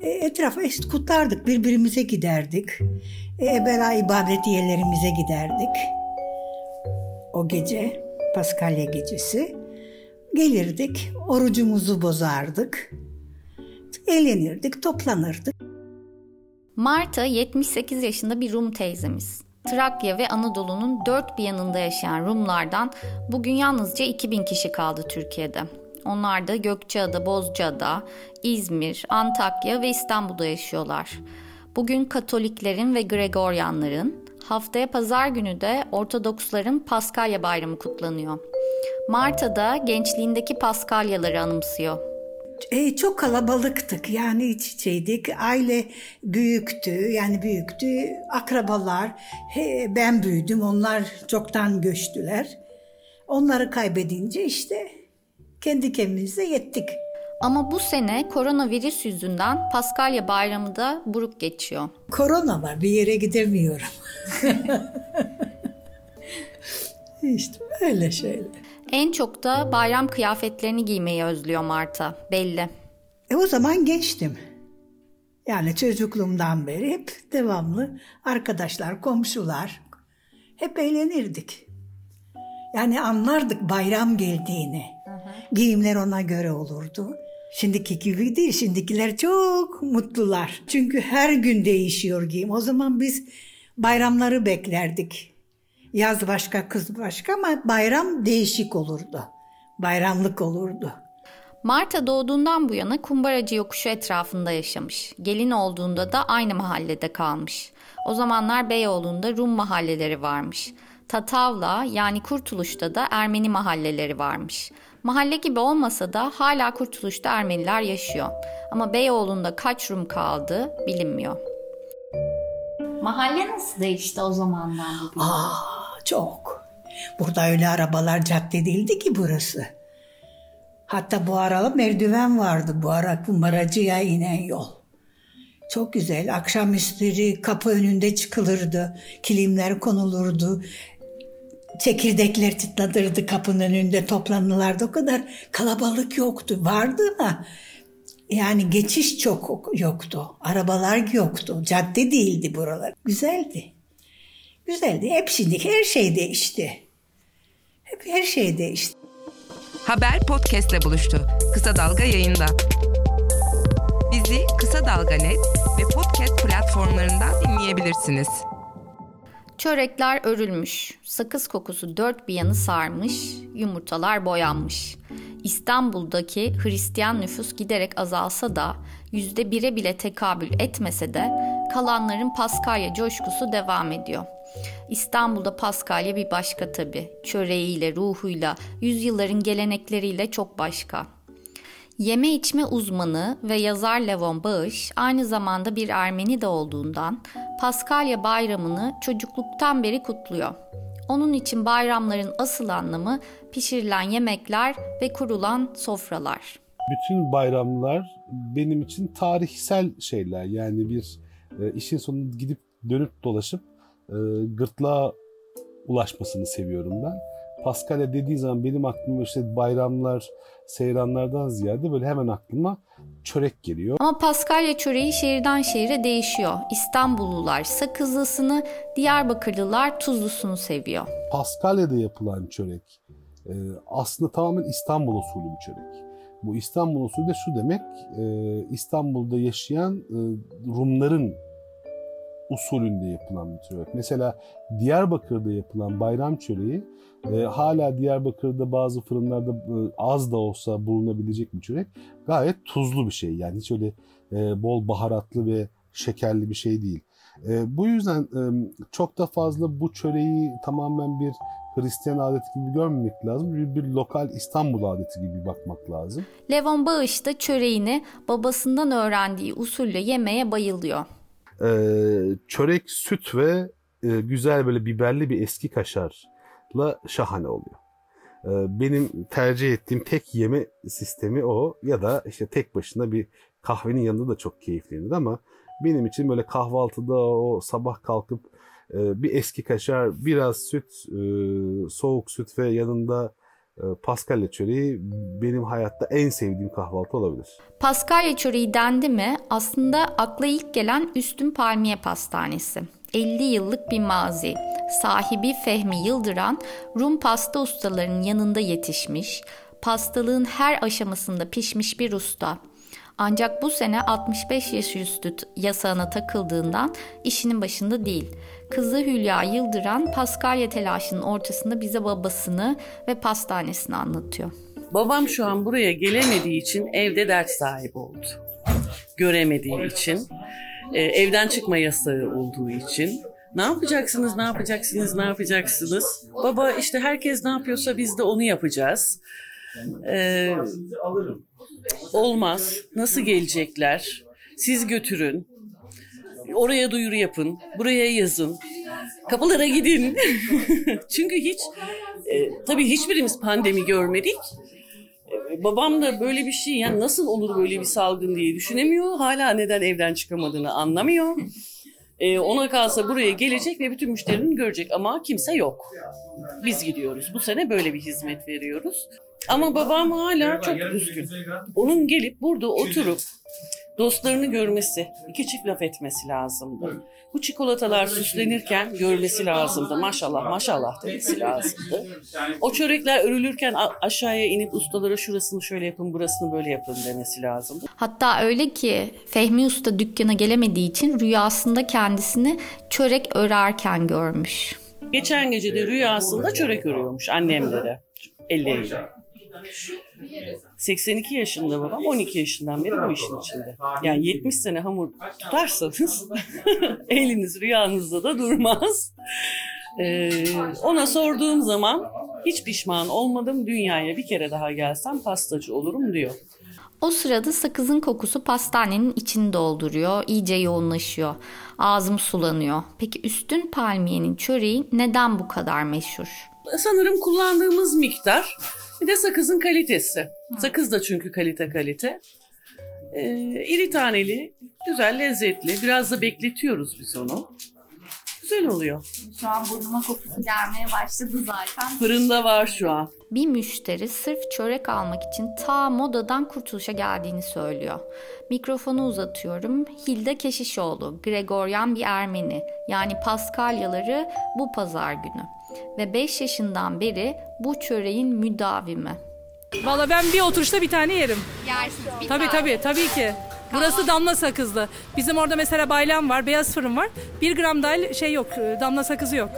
E, etrafa eşit kutlardık birbirimize giderdik. Ebera ibadetiyelerimize giderdik. O gece Paskalya gecesi gelirdik orucumuzu bozardık. Eğlenirdik toplanırdık. Marta 78 yaşında bir Rum teyzemiz. Trakya ve Anadolu'nun dört bir yanında yaşayan Rumlardan bugün yalnızca 2000 kişi kaldı Türkiye'de. Onlar da Gökçeada, Bozcaada, İzmir, Antakya ve İstanbul'da yaşıyorlar. Bugün Katoliklerin ve Gregoryanların, haftaya pazar günü de Ortodoksların Paskalya Bayramı kutlanıyor. Marta'da gençliğindeki Paskalyaları anımsıyor. E, çok kalabalıktık yani iç içeydik. Aile büyüktü yani büyüktü. Akrabalar he, ben büyüdüm onlar çoktan göçtüler. Onları kaybedince işte kendi kendimize yettik. Ama bu sene koronavirüs yüzünden Paskalya Bayramı da buruk geçiyor. Korona var bir yere gidemiyorum. işte böyle şeyler. En çok da bayram kıyafetlerini giymeyi özlüyor Marta, belli. E o zaman geçtim. Yani çocukluğumdan beri hep devamlı arkadaşlar, komşular hep eğlenirdik. Yani anlardık bayram geldiğini. Giyimler ona göre olurdu. Şimdiki gibi değil. Şimdikiler çok mutlular. Çünkü her gün değişiyor giyim. O zaman biz bayramları beklerdik. Yaz başka, kız başka ama bayram değişik olurdu. Bayramlık olurdu. Marta doğduğundan bu yana Kumbaracı yokuşu etrafında yaşamış. Gelin olduğunda da aynı mahallede kalmış. O zamanlar Beyoğlu'nda Rum mahalleleri varmış. Tatavla yani Kurtuluş'ta da Ermeni mahalleleri varmış. Mahalle gibi olmasa da hala Kurtuluş'ta Ermeniler yaşıyor. Ama Beyoğlu'nda kaç Rum kaldı bilinmiyor. Mahalle nasıl değişti o zamandan bugüne? Aa, çok. Burada öyle arabalar cadde değildi ki burası. Hatta bu ara merdiven vardı bu ara kumbaracıya inen yol. Çok güzel. Akşamüstleri kapı önünde çıkılırdı. Kilimler konulurdu. Çekirdekler çıtlatırdı kapının önünde toplanırlardı. O kadar kalabalık yoktu. Vardı ama yani geçiş çok yoktu. Arabalar yoktu. Cadde değildi buralar. Güzeldi. Güzeldi. Hep şimdi her şey değişti. Hep her şey değişti. Haber podcastle buluştu. Kısa Dalga yayında. Bizi Kısa Dalga Net ve podcast platformlarından dinleyebilirsiniz. Çörekler örülmüş, sakız kokusu dört bir yanı sarmış, yumurtalar boyanmış. İstanbul'daki Hristiyan nüfus giderek azalsa da yüzde bire bile tekabül etmese de kalanların Paskalya coşkusu devam ediyor. İstanbul'da Paskalya bir başka tabi. Çöreğiyle, ruhuyla, yüzyılların gelenekleriyle çok başka. Yeme içme uzmanı ve yazar Levon Bağış aynı zamanda bir Ermeni de olduğundan Paskalya bayramını çocukluktan beri kutluyor. Onun için bayramların asıl anlamı pişirilen yemekler ve kurulan sofralar. Bütün bayramlar benim için tarihsel şeyler. Yani bir e, işin sonunda gidip dönüp dolaşıp e, gırtlağa ulaşmasını seviyorum ben. Paskalya dediği zaman benim aklıma işte bayramlar, seyranlardan ziyade böyle hemen aklıma çörek geliyor. Ama Paskalya çöreği şehirden şehire değişiyor. İstanbullular sakızlısını, Diyarbakırlılar tuzlusunu seviyor. Paskalya'da yapılan çörek e, aslında tamamen İstanbul usulü bir çörek. Bu İstanbul usulü de şu demek, e, İstanbul'da yaşayan e, Rumların usulünde yapılan bir çörek. Mesela Diyarbakır'da yapılan bayram çöreği e, hala Diyarbakır'da bazı fırınlarda e, az da olsa bulunabilecek bir çörek. Gayet tuzlu bir şey yani hiç öyle e, bol baharatlı ve şekerli bir şey değil. E, bu yüzden e, çok da fazla bu çöreği tamamen bir Hristiyan adeti gibi görmemek lazım. Bir, bir lokal İstanbul adeti gibi bakmak lazım. Levon Bağış da çöreğini babasından öğrendiği usulle yemeye bayılıyor. E, çörek, süt ve e, güzel böyle biberli bir eski kaşarla şahane oluyor. E, benim tercih ettiğim tek yeme sistemi o ya da işte tek başına bir kahvenin yanında da çok keyiflenir ama benim için böyle kahvaltıda o sabah kalkıp e, bir eski kaşar, biraz süt, e, soğuk süt ve yanında paskalya çöreği benim hayatta en sevdiğim kahvaltı olabilir. Paskalya çöreği dendi mi aslında akla ilk gelen Üstün Palmiye Pastanesi. 50 yıllık bir mazi. Sahibi Fehmi Yıldıran Rum pasta ustalarının yanında yetişmiş, pastalığın her aşamasında pişmiş bir usta. Ancak bu sene 65 yaş üstü yasağına takıldığından işinin başında değil. Kızı Hülya Yıldıran Paskalya telaşının ortasında bize babasını ve pastanesini anlatıyor. Babam şu an buraya gelemediği için evde dert sahibi oldu. Göremediği için, e, evden çıkma yasağı olduğu için. Ne yapacaksınız, ne yapacaksınız, ne yapacaksınız? Baba işte herkes ne yapıyorsa biz de onu yapacağız. Ee, olmaz. Nasıl gelecekler? Siz götürün. Oraya duyuru yapın. Buraya yazın. Kapılara gidin. Çünkü hiç e, tabii hiçbirimiz pandemi görmedik. E, babam da böyle bir şey yani nasıl olur böyle bir salgın diye düşünemiyor. Hala neden evden çıkamadığını anlamıyor. E, ona kalsa buraya gelecek ve bütün müşterinin görecek ama kimse yok. Biz gidiyoruz. Bu sene böyle bir hizmet veriyoruz. Ama babam hala çok üzgün. Onun gelip burada oturup dostlarını görmesi, iki çift laf etmesi lazımdı. Bu çikolatalar süslenirken görmesi lazımdı. Maşallah maşallah demesi lazımdı. O çörekler örülürken aşağıya inip ustalara şurasını şöyle yapın, burasını böyle yapın demesi lazımdı. Hatta öyle ki Fehmi Usta dükkana gelemediği için rüyasında kendisini çörek örerken görmüş. Geçen gece de rüyasında çörek örüyormuş annemlere elleriyle. 82 yaşında babam 12 yaşından beri bu işin içinde. Yani 70 sene hamur tutarsanız eliniz rüyanızda da durmaz. Ee, ona sorduğum zaman hiç pişman olmadım dünyaya bir kere daha gelsem pastacı olurum diyor. O sırada sakızın kokusu pastanenin içini dolduruyor, iyice yoğunlaşıyor. Ağzım sulanıyor. Peki üstün palmiyenin çöreği neden bu kadar meşhur? Sanırım kullandığımız miktar bir de sakızın kalitesi. Sakız da çünkü kalite kalite. Ee, iri taneli, güzel, lezzetli. Biraz da bekletiyoruz biz onu. Güzel oluyor. Şu an burnuma kokusu gelmeye başladı zaten. Fırında var şu an. Bir müşteri sırf çörek almak için ta modadan kurtuluşa geldiğini söylüyor. Mikrofonu uzatıyorum. Hilda Keşişoğlu, Gregoryan bir Ermeni. Yani Paskalyaları bu pazar günü. Ve 5 yaşından beri bu çöreğin müdavimi. Valla ben bir oturuşta bir tane yerim. Yersiniz bir Tabii tabii tabii ki. Burası damla sakızlı. Bizim orada mesela baylam var, beyaz fırın var. Bir gram dahil şey yok, damla sakızı yok.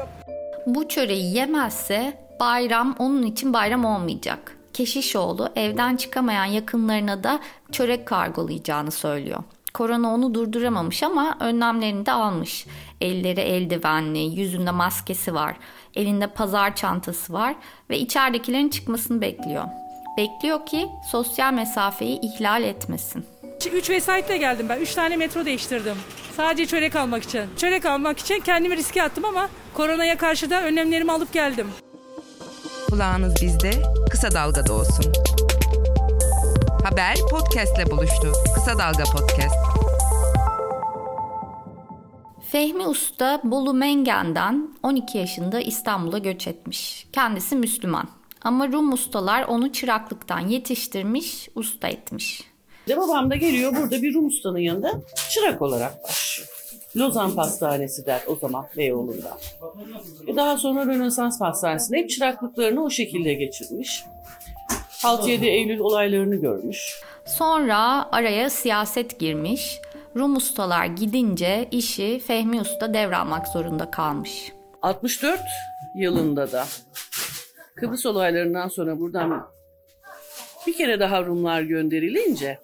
Bu çöreği yemezse bayram onun için bayram olmayacak. Keşişoğlu evden çıkamayan yakınlarına da çörek kargolayacağını söylüyor. Korona onu durduramamış ama önlemlerini de almış. Elleri eldivenli, yüzünde maskesi var, elinde pazar çantası var ve içeridekilerin çıkmasını bekliyor. Bekliyor ki sosyal mesafeyi ihlal etmesin. Üç vesayetle geldim ben. Üç tane metro değiştirdim. Sadece çörek almak için. Çörek almak için kendimi riske attım ama koronaya karşı da önlemlerimi alıp geldim. Kulağınız bizde, Kısa Dalga'da olsun. Haber podcastle buluştu. Kısa Dalga Podcast. Fehmi Usta Bolu Mengen'den 12 yaşında İstanbul'a göç etmiş. Kendisi Müslüman. Ama Rum ustalar onu çıraklıktan yetiştirmiş, usta etmiş. Ve babam da geliyor burada bir Rum ustanın yanında çırak olarak başlıyor. Lozan Pastanesi der o zaman Beyoğlu'nda. E daha sonra Rönesans Pastanesi'nde hep çıraklıklarını o şekilde geçirmiş. 6-7 Eylül olaylarını görmüş. Sonra araya siyaset girmiş. Rum ustalar gidince işi Fehmi Usta devralmak zorunda kalmış. 64 yılında da Kıbrıs olaylarından sonra buradan bir kere daha Rumlar gönderilince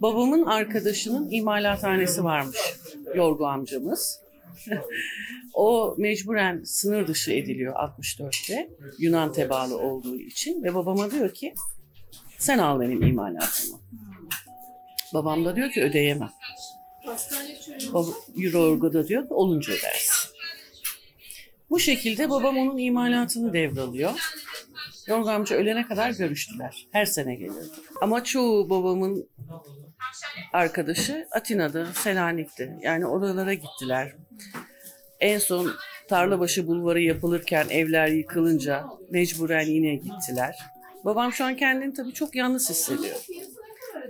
babamın arkadaşının imalathanesi varmış Yorgu amcamız. O mecburen sınır dışı ediliyor 64'te Yunan tebalı olduğu için ve babama diyor ki sen al benim imalatımı. Babam da diyor ki ödeyemem. Baba, Euroorgo'da diyor olunca ödersin. Bu şekilde babam onun imalatını devralıyor. Yonga amca şey ölene kadar görüştüler. Her sene gelirdi. Ama çoğu babamın arkadaşı Atina'da, Selanik'ti. Yani oralara gittiler. En son Tarlabaşı Bulvarı yapılırken evler yıkılınca mecburen yine gittiler. Babam şu an kendini tabii çok yalnız hissediyor.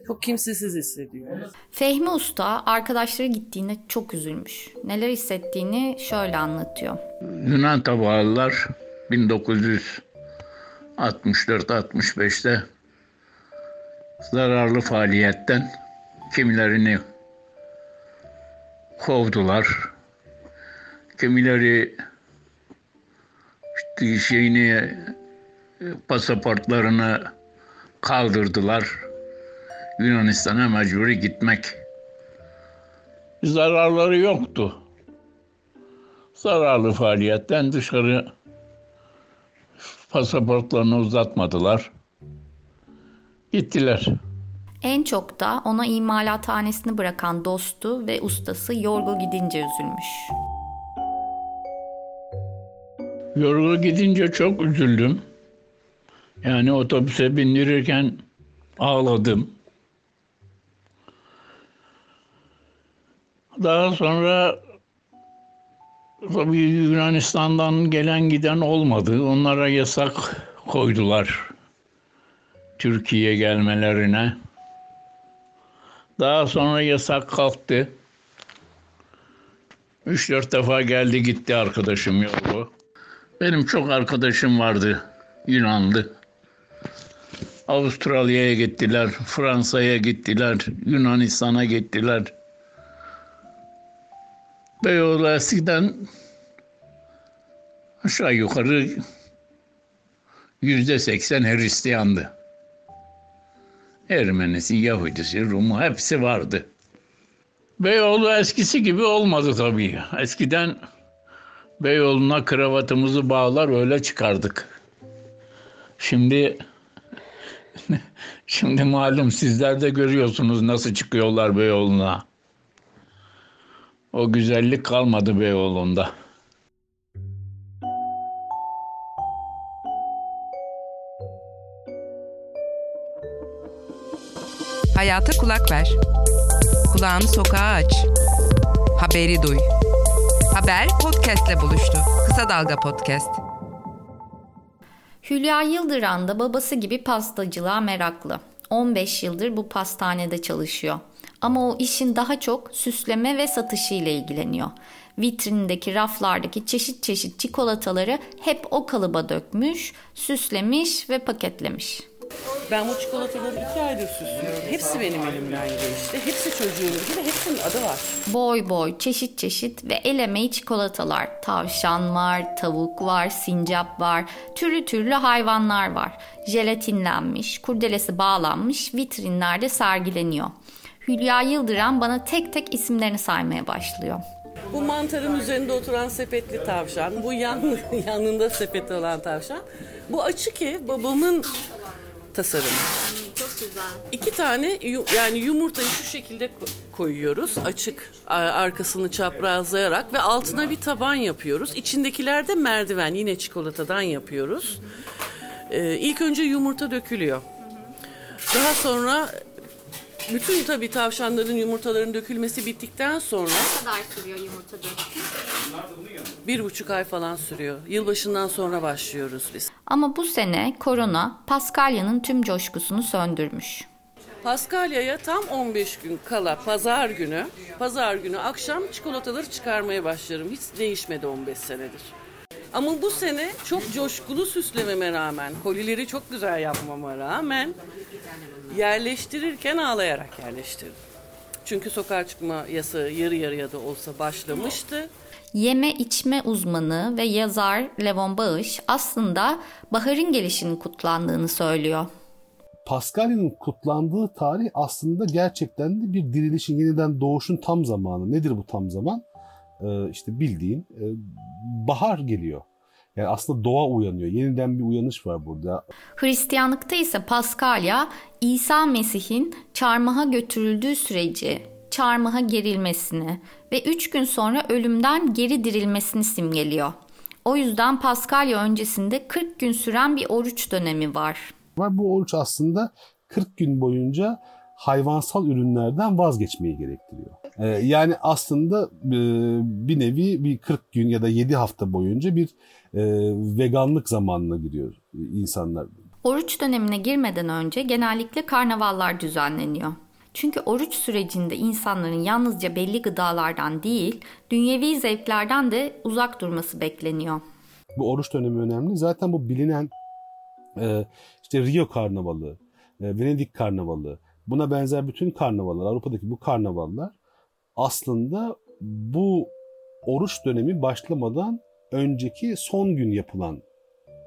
Çok kimsesiz hissediyor. Fehmi Usta arkadaşları gittiğinde çok üzülmüş. Neler hissettiğini şöyle anlatıyor. Yunan tabağalar 1900 64-65'te zararlı faaliyetten kimilerini kovdular. Kimileri işte şeyini pasaportlarını kaldırdılar. Yunanistan'a mecburi gitmek. Zararları yoktu. Zararlı faaliyetten dışarı pasaportlarını uzatmadılar. Gittiler. En çok da ona imalathanesini bırakan dostu ve ustası Yorgo gidince üzülmüş. Yorgu gidince çok üzüldüm. Yani otobüse bindirirken ağladım. Daha sonra tabii Yunanistan'dan gelen giden olmadı. Onlara yasak koydular Türkiye'ye gelmelerine. Daha sonra yasak kalktı. Üç dört defa geldi gitti arkadaşım yolu. Benim çok arkadaşım vardı Yunanlı. Avustralya'ya gittiler, Fransa'ya gittiler, Yunanistan'a gittiler. Beyoğlu eskiden aşağı yukarı yüzde seksen Hristiyandı. Ermenisi, Yahudisi, Rumu hepsi vardı. Beyoğlu eskisi gibi olmadı tabii. Eskiden Beyoğlu'na kravatımızı bağlar öyle çıkardık. Şimdi şimdi malum sizler de görüyorsunuz nasıl çıkıyorlar Beyoğlu'na. O güzellik kalmadı Beyoğlu'nda. Hayata kulak ver. Kulağını sokağa aç. Haberi duy. Haber podcastle buluştu. Kısa Dalga Podcast. Hülya Yıldıran da babası gibi pastacılığa meraklı. 15 yıldır bu pastanede çalışıyor. Ama o işin daha çok süsleme ve satışı ile ilgileniyor. Vitrindeki raflardaki çeşit çeşit çikolataları hep o kalıba dökmüş, süslemiş ve paketlemiş. Ben bu çikolataları iki aydır süslüyorum. Hepsi benim elimden geçti. Hepsi çocuğumun gibi. Hepsinin adı var. Boy boy, çeşit çeşit ve el emeği çikolatalar. Tavşan var, tavuk var, sincap var, türlü türlü hayvanlar var. Jelatinlenmiş, kurdelesi bağlanmış, vitrinlerde sergileniyor. Hülya Yıldıran bana tek tek isimlerini saymaya başlıyor. Bu mantarın üzerinde oturan sepetli tavşan. Bu yan, yanında sepeti olan tavşan. Bu açık ki babamın tasarımı. Çok güzel. İki tane yu- yani yumurtayı şu şekilde ko- koyuyoruz. Açık a- arkasını çaprazlayarak ve altına bir taban yapıyoruz. İçindekiler de merdiven yine çikolatadan yapıyoruz. Ee, ilk önce yumurta dökülüyor. Daha sonra bütün tabii tavşanların yumurtaların dökülmesi bittikten sonra Ne kadar sürüyor yumurta dökümü? bir buçuk ay falan sürüyor. Yılbaşından sonra başlıyoruz biz. Ama bu sene korona Paskalya'nın tüm coşkusunu söndürmüş. Paskalya'ya tam 15 gün kala pazar günü, pazar günü akşam çikolataları çıkarmaya başlarım. Hiç değişmedi 15 senedir. Ama bu sene çok coşkulu süslememe rağmen, kolileri çok güzel yapmama rağmen yerleştirirken ağlayarak yerleştirdim. Çünkü sokağa çıkma yasağı yarı yarıya da olsa başlamıştı. Yeme içme uzmanı ve yazar Levon Bağış aslında baharın gelişinin kutlandığını söylüyor. Paskalya'nın kutlandığı tarih aslında gerçekten de bir dirilişin, yeniden doğuşun tam zamanı. Nedir bu tam zaman? Ee, işte bildiğin e, bahar geliyor. Yani aslında doğa uyanıyor. Yeniden bir uyanış var burada. Hristiyanlıkta ise Paskalya İsa Mesih'in çarmıha götürüldüğü süreci çarmıha gerilmesini ve 3 gün sonra ölümden geri dirilmesini simgeliyor. O yüzden Paskalya öncesinde 40 gün süren bir oruç dönemi var. Var bu oruç aslında 40 gün boyunca hayvansal ürünlerden vazgeçmeyi gerektiriyor. Ee, yani aslında e, bir nevi bir 40 gün ya da 7 hafta boyunca bir e, veganlık zamanına giriyor insanlar. Oruç dönemine girmeden önce genellikle karnavallar düzenleniyor. Çünkü oruç sürecinde insanların yalnızca belli gıdalardan değil, dünyevi zevklerden de uzak durması bekleniyor. Bu oruç dönemi önemli. Zaten bu bilinen e, işte Rio Karnavalı, e, Venedik Karnavalı, buna benzer bütün karnavallar, Avrupa'daki bu karnavallar aslında bu oruç dönemi başlamadan önceki son gün yapılan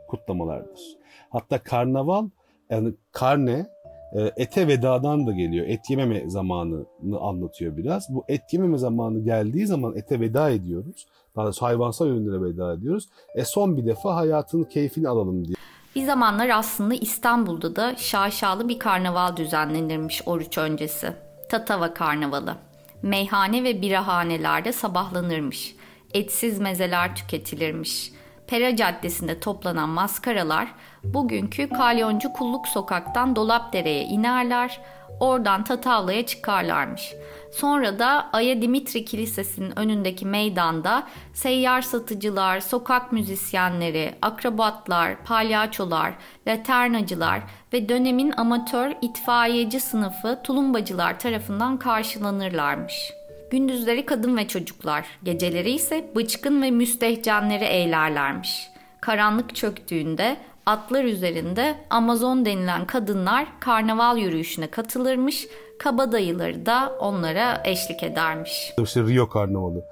kutlamalardır. Hatta karnaval yani karne e, ete vedadan da geliyor. Et yememe zamanını anlatıyor biraz. Bu et yememe zamanı geldiği zaman ete veda ediyoruz. Daha doğrusu hayvansal ürünlere veda ediyoruz. E son bir defa hayatın keyfini alalım diye. Bir zamanlar aslında İstanbul'da da şaşalı bir karnaval düzenlenirmiş oruç öncesi. Tatava Karnavalı. Meyhane ve birahanelerde sabahlanırmış. Etsiz mezeler tüketilirmiş. Pera Caddesi'nde toplanan maskaralar bugünkü Kalyoncu Kulluk Sokak'tan Dolapdere'ye inerler, oradan Tatavla'ya çıkarlarmış. Sonra da Aya Dimitri Kilisesi'nin önündeki meydanda seyyar satıcılar, sokak müzisyenleri, akrobatlar, palyaçolar, laternacılar ve dönemin amatör itfaiyeci sınıfı tulumbacılar tarafından karşılanırlarmış. Gündüzleri kadın ve çocuklar, geceleri ise bıçkın ve müstehcenleri eğlerlermiş. Karanlık çöktüğünde atlar üzerinde Amazon denilen kadınlar karnaval yürüyüşüne katılırmış, kabadayıları da onlara eşlik edermiş. İşte Rio Karnavalı.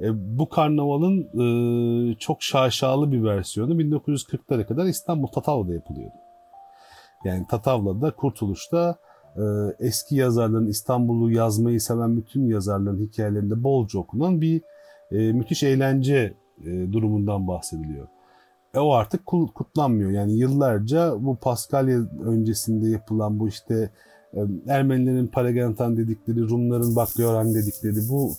E, bu karnavalın e, çok şaşalı bir versiyonu 1940'lara kadar İstanbul Tatavla'da yapılıyordu. Yani Tatavla'da Kurtuluş'ta e, eski yazarların İstanbul'u yazmayı seven bütün yazarların hikayelerinde bolca okunan bir e, müthiş eğlence e, durumundan bahsediliyor. E, o artık kutlanmıyor. Yani yıllarca bu Paskalya öncesinde yapılan bu işte e, Ermenilerin Paragentan dedikleri, Rumların Baklioran dedikleri bu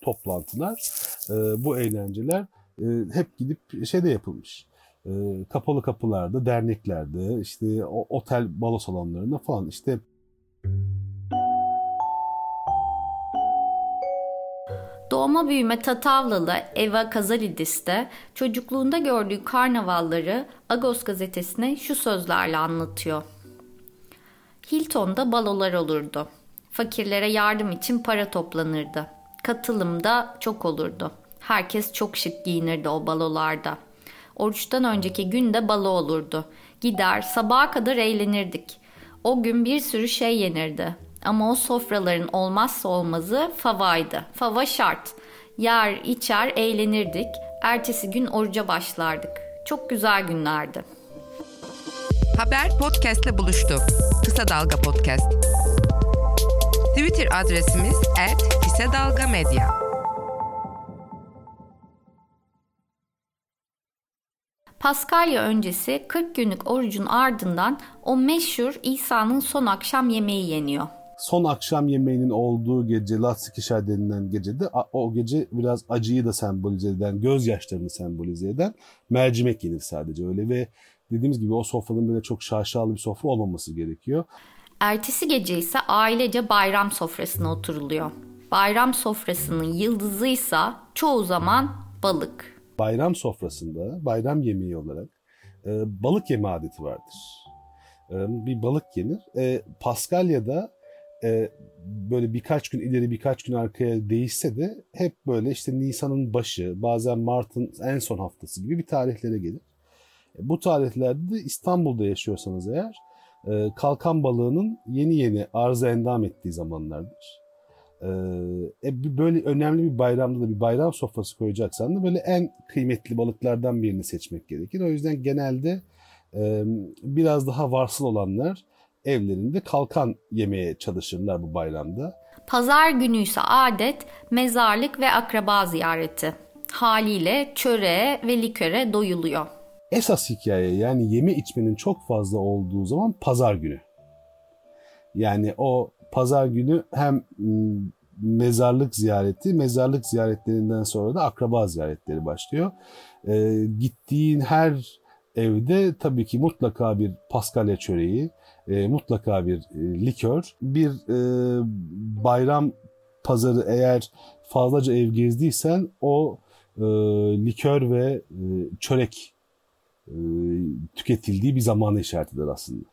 toplantılar, e, bu eğlenceler e, hep gidip şeyde yapılmış. Kapalı kapılarda, derneklerde, işte o, otel balo salonlarında falan işte Doğma büyüme Tatavlalı Eva Kazalidis de çocukluğunda gördüğü karnavalları Agos gazetesine şu sözlerle anlatıyor. Hilton'da balolar olurdu. Fakirlere yardım için para toplanırdı. Katılım da çok olurdu. Herkes çok şık giyinirdi o balolarda. Oruçtan önceki gün de balo olurdu. Gider sabaha kadar eğlenirdik. O gün bir sürü şey yenirdi. Ama o sofraların olmazsa olmazı favaydı. Fava şart. Yer, içer, eğlenirdik. Ertesi gün oruca başlardık. Çok güzel günlerdi. Haber podcastle buluştu. Kısa Dalga Podcast. Twitter adresimiz @kısadalgamedya. Paskalya öncesi 40 günlük orucun ardından o meşhur İsa'nın son akşam yemeği yeniyor. Son akşam yemeğinin olduğu gece Latsikişer denilen gecede o gece biraz acıyı da sembolize eden, gözyaşlarını sembolize eden mercimek yenir sadece öyle ve dediğimiz gibi o sofranın böyle çok şaşalı bir sofra olmaması gerekiyor. Ertesi gece ise ailece bayram sofrasına oturuluyor. Bayram sofrasının yıldızıysa çoğu zaman balık bayram sofrasında bayram yemeği olarak e, balık yeme adeti vardır. E, bir balık yenir. E, Paskalya'da e, böyle birkaç gün ileri birkaç gün arkaya değişse de hep böyle işte Nisan'ın başı bazen Mart'ın en son haftası gibi bir tarihlere gelir. E, bu tarihlerde de İstanbul'da yaşıyorsanız eğer e, kalkan balığının yeni yeni arıza endam ettiği zamanlardır. Ee, böyle önemli bir bayramda da bir bayram sofrası koyacaksan da böyle en kıymetli balıklardan birini seçmek gerekir. O yüzden genelde e, biraz daha varsıl olanlar evlerinde kalkan yemeye çalışırlar bu bayramda. Pazar günü ise adet mezarlık ve akraba ziyareti. Haliyle çöreğe ve liköre doyuluyor. Esas hikaye yani yeme içmenin çok fazla olduğu zaman pazar günü. Yani o pazar günü hem mezarlık ziyareti, mezarlık ziyaretlerinden sonra da akraba ziyaretleri başlıyor. E, gittiğin her evde tabii ki mutlaka bir paskalya çöreği, e, mutlaka bir e, likör, bir e, bayram pazarı eğer fazlaca ev gezdiysen o e, likör ve e, çörek e, tüketildiği bir zamanı işaret eder aslında.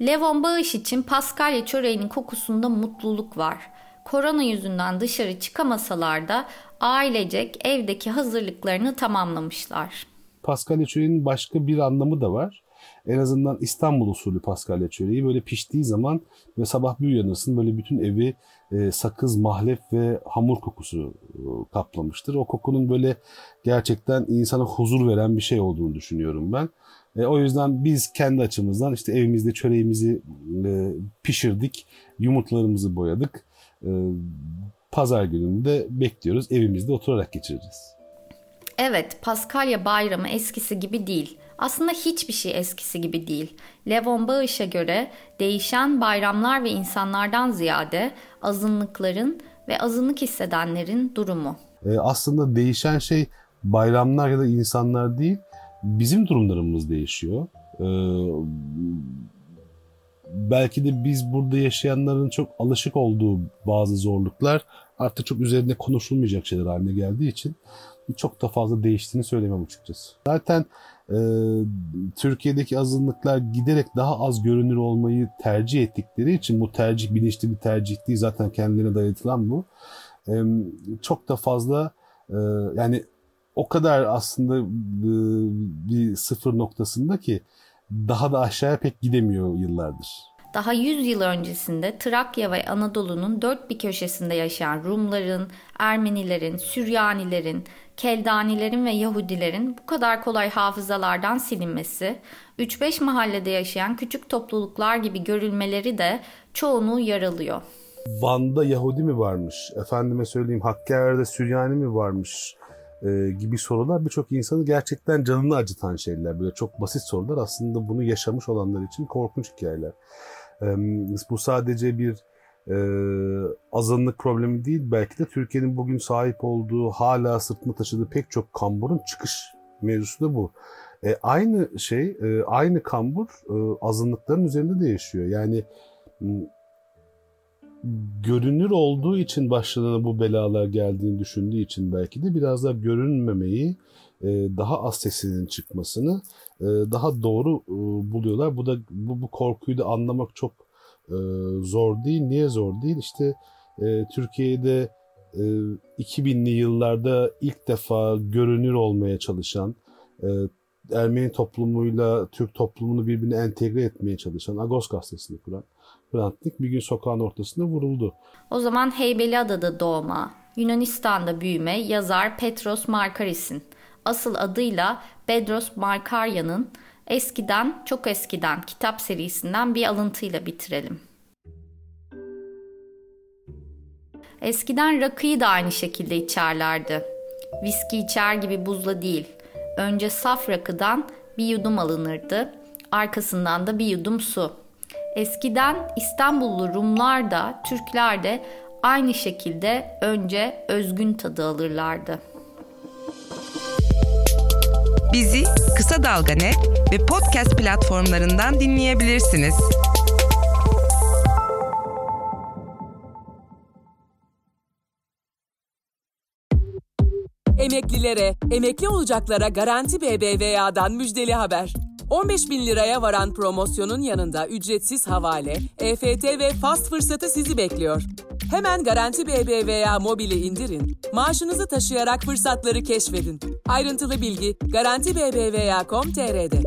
Levon Bağış için Paskalya çöreğinin kokusunda mutluluk var. Korona yüzünden dışarı çıkamasalar da ailecek evdeki hazırlıklarını tamamlamışlar. Paskalya çöreğinin başka bir anlamı da var. En azından İstanbul usulü paskalya çöreği böyle piştiği zaman ve sabah bir uyanırsın böyle bütün evi e, sakız, mahlep ve hamur kokusu e, kaplamıştır. O kokunun böyle gerçekten insana huzur veren bir şey olduğunu düşünüyorum ben. E, o yüzden biz kendi açımızdan işte evimizde çöreğimizi e, pişirdik, yumurtlarımızı boyadık. E, pazar gününde bekliyoruz, evimizde oturarak geçireceğiz. Evet, Paskalya bayramı eskisi gibi değil. Aslında hiçbir şey eskisi gibi değil. Levon Bağış'a göre değişen bayramlar ve insanlardan ziyade azınlıkların ve azınlık hissedenlerin durumu. E, aslında değişen şey bayramlar ya da insanlar değil, bizim durumlarımız değişiyor. E, belki de biz burada yaşayanların çok alışık olduğu bazı zorluklar artık çok üzerinde konuşulmayacak şeyler haline geldiği için çok da fazla değiştiğini söylemem açıkçası. Zaten e, Türkiye'deki azınlıklar giderek daha az görünür olmayı tercih ettikleri için bu tercih bilinçli bir tercih değil zaten kendilerine dayatılan bu. E, çok da fazla e, yani o kadar aslında e, bir sıfır noktasında ki daha da aşağıya pek gidemiyor yıllardır. Daha 100 yıl öncesinde Trakya ve Anadolu'nun dört bir köşesinde yaşayan Rumların, Ermenilerin, Süryanilerin, Keldanilerin ve Yahudilerin bu kadar kolay hafızalardan silinmesi, 3-5 mahallede yaşayan küçük topluluklar gibi görülmeleri de çoğunu yaralıyor. Van'da Yahudi mi varmış? Efendime söyleyeyim Hakkari'de Süryani mi varmış? E, gibi sorular birçok insanı gerçekten canını acıtan şeyler. Böyle çok basit sorular aslında bunu yaşamış olanlar için korkunç hikayeler. E, bu sadece bir e, azınlık problemi değil. Belki de Türkiye'nin bugün sahip olduğu hala sırtında taşıdığı pek çok kamburun çıkış mevzusu da bu. E, aynı şey, e, aynı kambur e, azınlıkların üzerinde de yaşıyor. Yani görünür olduğu için başlarına bu belalar geldiğini düşündüğü için belki de biraz daha görünmemeyi, e, daha az sesinin çıkmasını e, daha doğru e, buluyorlar. Bu da bu, bu korkuyu da anlamak çok zor değil. Niye zor değil? İşte Türkiye'de 2000'li yıllarda ilk defa görünür olmaya çalışan Ermeni toplumuyla Türk toplumunu birbirine entegre etmeye çalışan Agos gazetesini kuran Hrant Dink bir gün sokağın ortasında vuruldu. O zaman Heybeliada'da doğma, Yunanistan'da büyüme yazar Petros Markaris'in asıl adıyla Bedros Markarya'nın eskiden çok eskiden kitap serisinden bir alıntıyla bitirelim. Eskiden rakıyı da aynı şekilde içerlerdi. Viski içer gibi buzla değil. Önce saf rakıdan bir yudum alınırdı, arkasından da bir yudum su. Eskiden İstanbullu Rumlar da Türkler de aynı şekilde önce özgün tadı alırlardı. Bizi Kısa Dalga Net ve podcast platformlarından dinleyebilirsiniz. Emeklilere, emekli olacaklara Garanti BBVA'dan müjdeli haber. 15 bin liraya varan promosyonun yanında ücretsiz havale, EFT ve fast fırsatı sizi bekliyor. Hemen Garanti BBVA mobili indirin, maaşınızı taşıyarak fırsatları keşfedin. Ayrıntılı bilgi Garanti BBVA.com.tr'de.